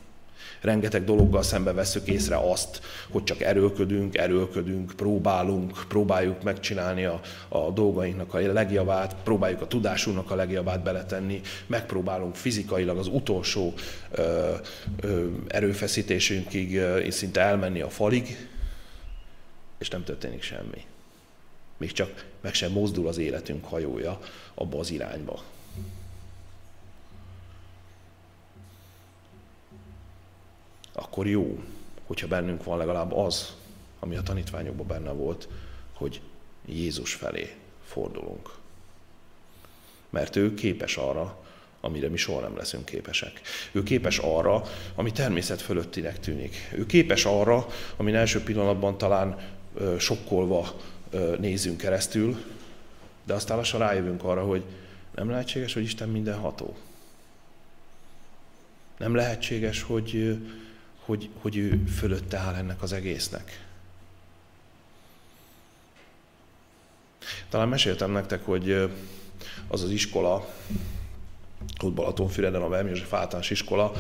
[SPEAKER 1] Rengeteg dologgal szembe veszük észre azt, hogy csak erőlködünk, erőlködünk, próbálunk, próbáljuk megcsinálni a, a dolgainknak a legjavát, próbáljuk a tudásunknak a legjavát beletenni, megpróbálunk fizikailag az utolsó ö, ö, erőfeszítésünkig ö, szinte elmenni a falig, és nem történik semmi. Még csak meg sem mozdul az életünk hajója abba az irányba. Akkor jó, hogyha bennünk van legalább az, ami a tanítványokban benne volt, hogy Jézus felé fordulunk. Mert ő képes arra, amire mi soha nem leszünk képesek. Ő képes arra, ami természet fölöttinek tűnik. Ő képes arra, ami első pillanatban talán sokkolva nézünk keresztül, de aztán lassan rájövünk arra, hogy nem lehetséges, hogy Isten mindenható. Nem lehetséges, hogy, hogy, hogy ő fölötte áll ennek az egésznek. Talán meséltem nektek, hogy az az iskola, ott Balatonfüreden a Vermi József általános iskola,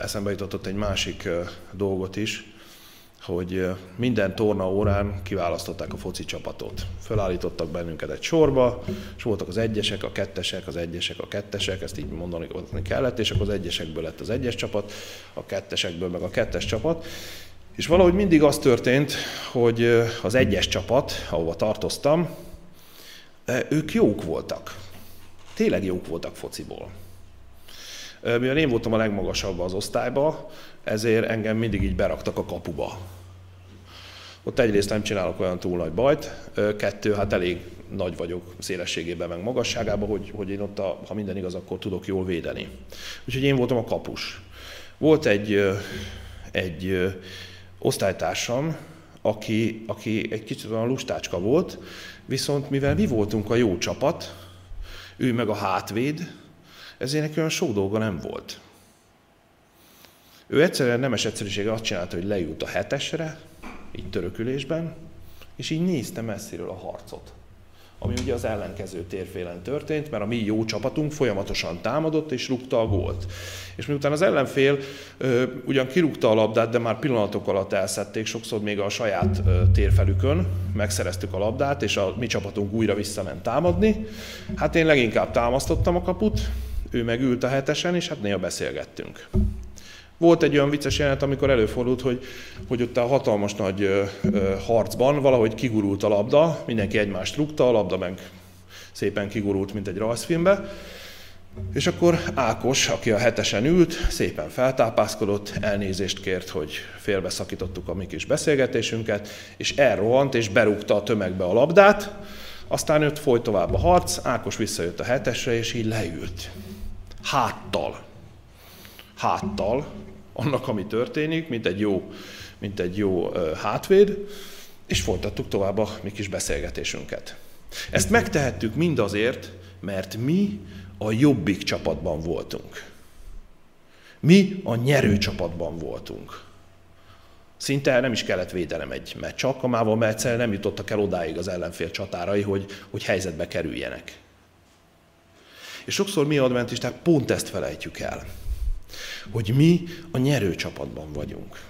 [SPEAKER 1] eszembe jutott egy másik dolgot is, hogy minden torna órán kiválasztották a foci csapatot. Fölállítottak bennünket egy sorba, és voltak az egyesek, a kettesek, az egyesek, a kettesek, ezt így mondani kellett, és akkor az egyesekből lett az egyes csapat, a kettesekből meg a kettes csapat. És valahogy mindig az történt, hogy az egyes csapat, ahova tartoztam, ők jók voltak. Tényleg jók voltak fociból. Mivel én voltam a legmagasabb az osztályba, ezért engem mindig így beraktak a kapuba. Ott egyrészt nem csinálok olyan túl nagy bajt, kettő, hát elég nagy vagyok szélességében, meg magasságában, hogy, hogy én ott, a, ha minden igaz, akkor tudok jól védeni. Úgyhogy én voltam a kapus. Volt egy, egy osztálytársam, aki, aki egy kicsit olyan lustácska volt, viszont mivel mi voltunk a jó csapat, ő meg a hátvéd, ezért neki olyan sok dolga nem volt. Ő egyszerűen nemes egyszerűsége azt csinálta, hogy leült a hetesre, így törökülésben, és így nézte messziről a harcot. Ami ugye az ellenkező térfélen történt, mert a mi jó csapatunk folyamatosan támadott és rúgta a gólt. És miután az ellenfél ö, ugyan kirúgta a labdát, de már pillanatok alatt elszedték, sokszor még a saját ö, térfelükön megszereztük a labdát, és a mi csapatunk újra visszament támadni. Hát én leginkább támasztottam a kaput, ő meg ült a hetesen, és hát néha beszélgettünk. Volt egy olyan vicces jelenet, amikor előfordult, hogy, hogy ott a hatalmas nagy ö, ö, harcban valahogy kigurult a labda, mindenki egymást rúgta, a labda meg szépen kigurult, mint egy rajzfilmbe, és akkor Ákos, aki a hetesen ült, szépen feltápászkodott, elnézést kért, hogy félbeszakítottuk a mi kis beszélgetésünket, és elrohant, és berúgta a tömegbe a labdát, aztán őt folyt tovább a harc, Ákos visszajött a hetesre, és így leült. Háttal. Háttal, annak, ami történik, mint egy jó, mint egy jó hátvéd, és folytattuk tovább a mi kis beszélgetésünket. Ezt megtehettük mindazért, mert mi a jobbik csapatban voltunk. Mi a nyerő csapatban voltunk. Szinte nem is kellett védelem egy meccs alkalmával, mert egyszerűen nem jutottak el odáig az ellenfél csatárai, hogy, hogy helyzetbe kerüljenek. És sokszor mi adventisták pont ezt felejtjük el hogy mi a nyerő csapatban vagyunk.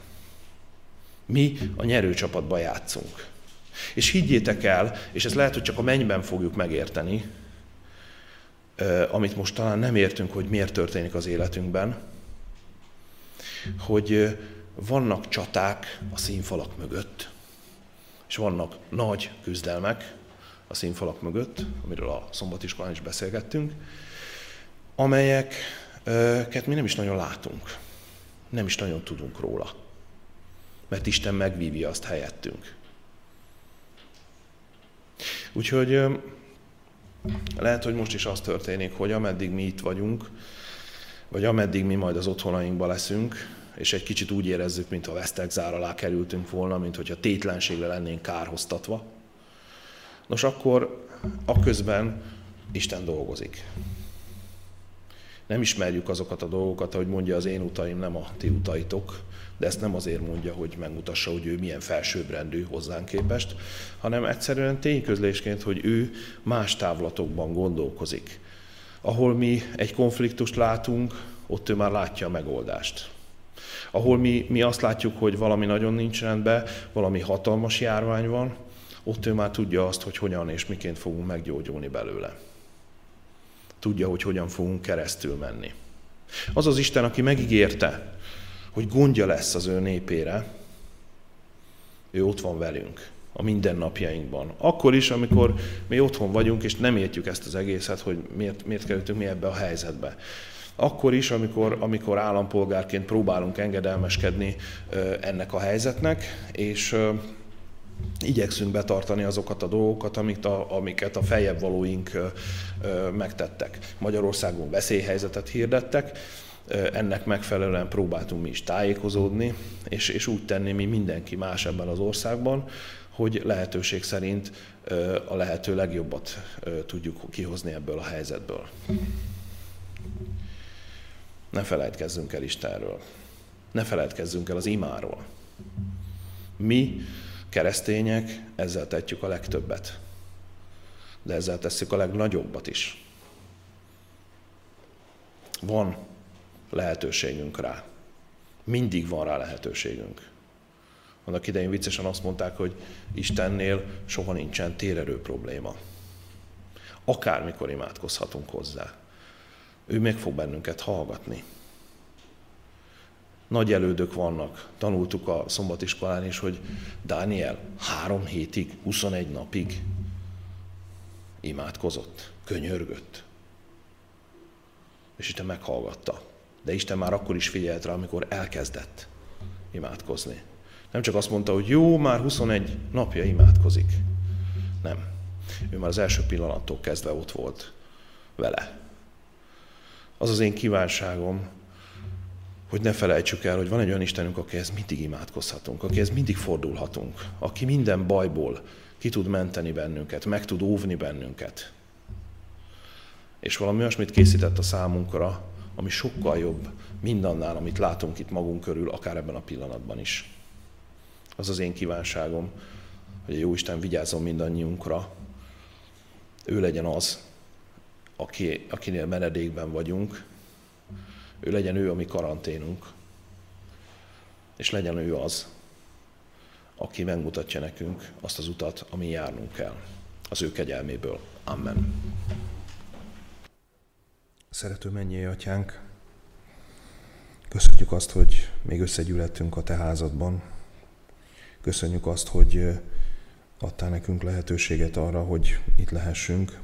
[SPEAKER 1] Mi a nyerő csapatban játszunk. És higgyétek el, és ezt lehet, hogy csak a mennyben fogjuk megérteni, amit most talán nem értünk, hogy miért történik az életünkben, hogy vannak csaták a színfalak mögött, és vannak nagy küzdelmek a színfalak mögött, amiről a szombatiskolán is beszélgettünk, amelyek őket mi nem is nagyon látunk. Nem is nagyon tudunk róla. Mert Isten megvívja azt helyettünk. Úgyhogy lehet, hogy most is az történik, hogy ameddig mi itt vagyunk, vagy ameddig mi majd az otthonainkba leszünk, és egy kicsit úgy érezzük, mintha vesztegzár alá kerültünk volna, mint hogyha tétlenségre lennénk kárhoztatva. Nos, akkor a közben Isten dolgozik nem ismerjük azokat a dolgokat, ahogy mondja az én utaim, nem a ti utaitok, de ezt nem azért mondja, hogy megmutassa, hogy ő milyen felsőbbrendű hozzánk képest, hanem egyszerűen tényközlésként, hogy ő más távlatokban gondolkozik. Ahol mi egy konfliktust látunk, ott ő már látja a megoldást. Ahol mi, mi azt látjuk, hogy valami nagyon nincs rendben, valami hatalmas járvány van, ott ő már tudja azt, hogy hogyan és miként fogunk meggyógyulni belőle tudja, hogy hogyan fogunk keresztül menni. Az az Isten, aki megígérte, hogy gondja lesz az ő népére, ő ott van velünk a mindennapjainkban. Akkor is, amikor mi otthon vagyunk, és nem értjük ezt az egészet, hogy miért, miért kerültünk mi ebbe a helyzetbe. Akkor is, amikor, amikor állampolgárként próbálunk engedelmeskedni ennek a helyzetnek, és igyekszünk betartani azokat a dolgokat, amit a, amiket a feljebb valóink megtettek. Magyarországon veszélyhelyzetet hirdettek, ennek megfelelően próbáltunk mi is tájékozódni, és, és úgy tenni, mi mindenki más ebben az országban, hogy lehetőség szerint a lehető legjobbat tudjuk kihozni ebből a helyzetből. Ne felejtkezzünk el Istenről. Ne feledkezzünk el az imáról. Mi, keresztények, ezzel tetjük a legtöbbet. De ezzel tesszük a legnagyobbat is. Van lehetőségünk rá. Mindig van rá lehetőségünk. Annak idején viccesen azt mondták, hogy Istennél soha nincsen térerő probléma. Akármikor imádkozhatunk hozzá. Ő meg fog bennünket hallgatni. Nagy elődök vannak. Tanultuk a szombatiskolán is, hogy Dániel három hétig, 21 napig imádkozott, könyörgött. És Isten meghallgatta. De Isten már akkor is figyelt rá, amikor elkezdett imádkozni. Nem csak azt mondta, hogy jó, már 21 napja imádkozik. Nem. Ő már az első pillanattól kezdve ott volt vele. Az az én kívánságom, hogy ne felejtsük el, hogy van egy olyan Istenünk, akihez mindig imádkozhatunk, akihez mindig fordulhatunk, aki minden bajból ki tud menteni bennünket, meg tud óvni bennünket. És valami olyasmit készített a számunkra, ami sokkal jobb mindannál, amit látunk itt magunk körül, akár ebben a pillanatban is. Az az én kívánságom, hogy a Jóisten vigyázzon mindannyiunkra. Ő legyen az, aki, akinél menedékben vagyunk, ő legyen ő a mi karanténunk, és legyen ő az, aki megmutatja nekünk azt az utat, ami járnunk kell, az ő kegyelméből. Amen.
[SPEAKER 2] Szerető mennyi atyánk, köszönjük azt, hogy még összegyűlettünk a te házadban. Köszönjük azt, hogy adtál nekünk lehetőséget arra, hogy itt lehessünk.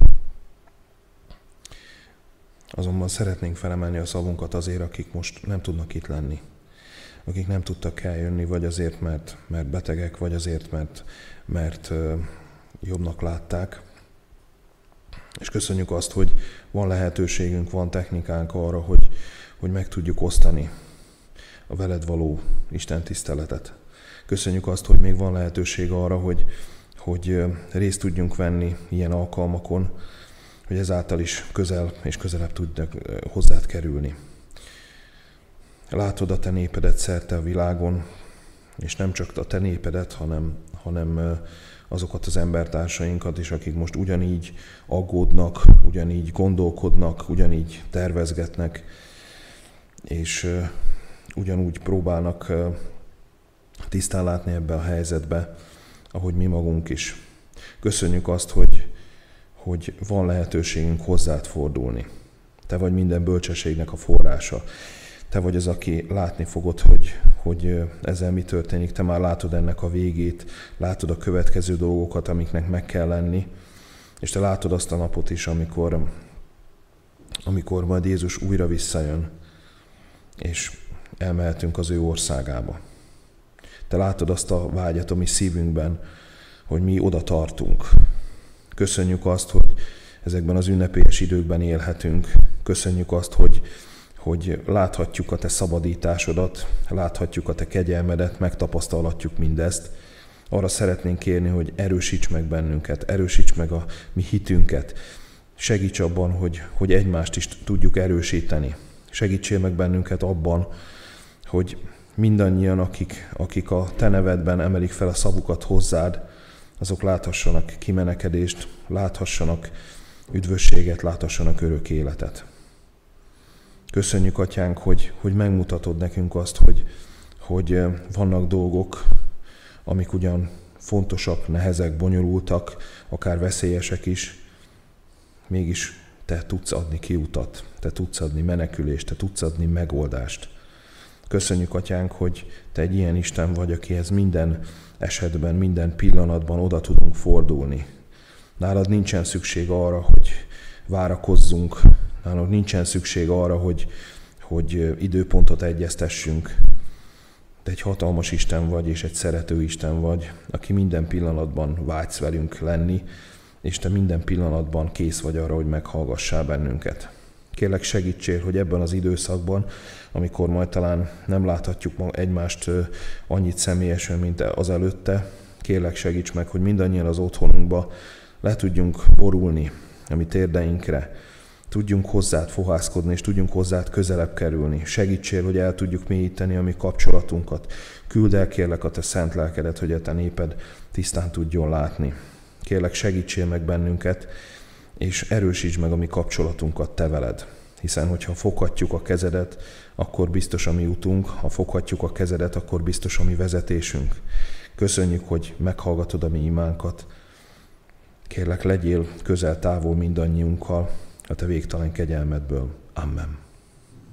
[SPEAKER 2] Azonban szeretnénk felemelni a szavunkat azért, akik most nem tudnak itt lenni. Akik nem tudtak eljönni, vagy azért, mert, mert betegek, vagy azért, mert, mert jobbnak látták. És köszönjük azt, hogy van lehetőségünk, van technikánk arra, hogy, hogy meg tudjuk osztani a veled való Isten tiszteletet. Köszönjük azt, hogy még van lehetőség arra, hogy, hogy részt tudjunk venni ilyen alkalmakon, hogy ezáltal is közel és közelebb tudnak hozzád kerülni. Látod a te népedet szerte a világon, és nem csak a te népedet, hanem, hanem azokat az embertársainkat is, akik most ugyanígy aggódnak, ugyanígy gondolkodnak, ugyanígy tervezgetnek, és ugyanúgy próbálnak tisztán látni ebbe a helyzetbe, ahogy mi magunk is. Köszönjük azt, hogy, hogy van lehetőségünk hozzád fordulni. Te vagy minden bölcsességnek a forrása. Te vagy az, aki látni fogod, hogy, hogy ezzel mi történik. Te már látod ennek a végét, látod a következő dolgokat, amiknek meg kell lenni, és te látod azt a napot is, amikor, amikor majd Jézus újra visszajön, és elmehetünk az ő országába. Te látod azt a vágyat a mi szívünkben, hogy mi oda tartunk. Köszönjük azt, hogy ezekben az ünnepélyes időkben élhetünk. Köszönjük azt, hogy, hogy láthatjuk a te szabadításodat, láthatjuk a te kegyelmedet, megtapasztalhatjuk mindezt. Arra szeretnénk kérni, hogy erősíts meg bennünket, erősíts meg a mi hitünket, segíts abban, hogy, hogy egymást is tudjuk erősíteni. Segítsél meg bennünket abban, hogy mindannyian, akik, akik a te nevedben emelik fel a szavukat hozzád, azok láthassanak kimenekedést, láthassanak üdvösséget, láthassanak örök életet. Köszönjük, Atyánk, hogy, hogy megmutatod nekünk azt, hogy, hogy vannak dolgok, amik ugyan fontosak, nehezek, bonyolultak, akár veszélyesek is, mégis te tudsz adni kiutat, te tudsz adni menekülést, te tudsz adni megoldást. Köszönjük, Atyánk, hogy Te egy ilyen Isten vagy, akihez minden esetben, minden pillanatban oda tudunk fordulni. Nálad nincsen szükség arra, hogy várakozzunk, nálad nincsen szükség arra, hogy, hogy időpontot egyeztessünk. Te egy hatalmas Isten vagy, és egy szerető Isten vagy, aki minden pillanatban vágysz velünk lenni, és Te minden pillanatban kész vagy arra, hogy meghallgassál bennünket. Kérlek segítsél, hogy ebben az időszakban, amikor majd talán nem láthatjuk egymást annyit személyesen, mint az előtte, kérlek segíts meg, hogy mindannyian az otthonunkba le tudjunk borulni a mi térdeinkre, tudjunk hozzád fohászkodni, és tudjunk hozzád közelebb kerülni. Segítsél, hogy el tudjuk mélyíteni a mi kapcsolatunkat. Küld el kérlek a te szent lelkedet, hogy a te néped tisztán tudjon látni. Kérlek, segítsél meg bennünket, és erősíts meg a mi kapcsolatunkat te veled. Hiszen, hogyha foghatjuk a kezedet, akkor biztos a mi utunk, ha foghatjuk a kezedet, akkor biztos a mi vezetésünk. Köszönjük, hogy meghallgatod a mi imánkat. Kérlek, legyél közel-távol mindannyiunkkal a te végtelen kegyelmedből. Amen.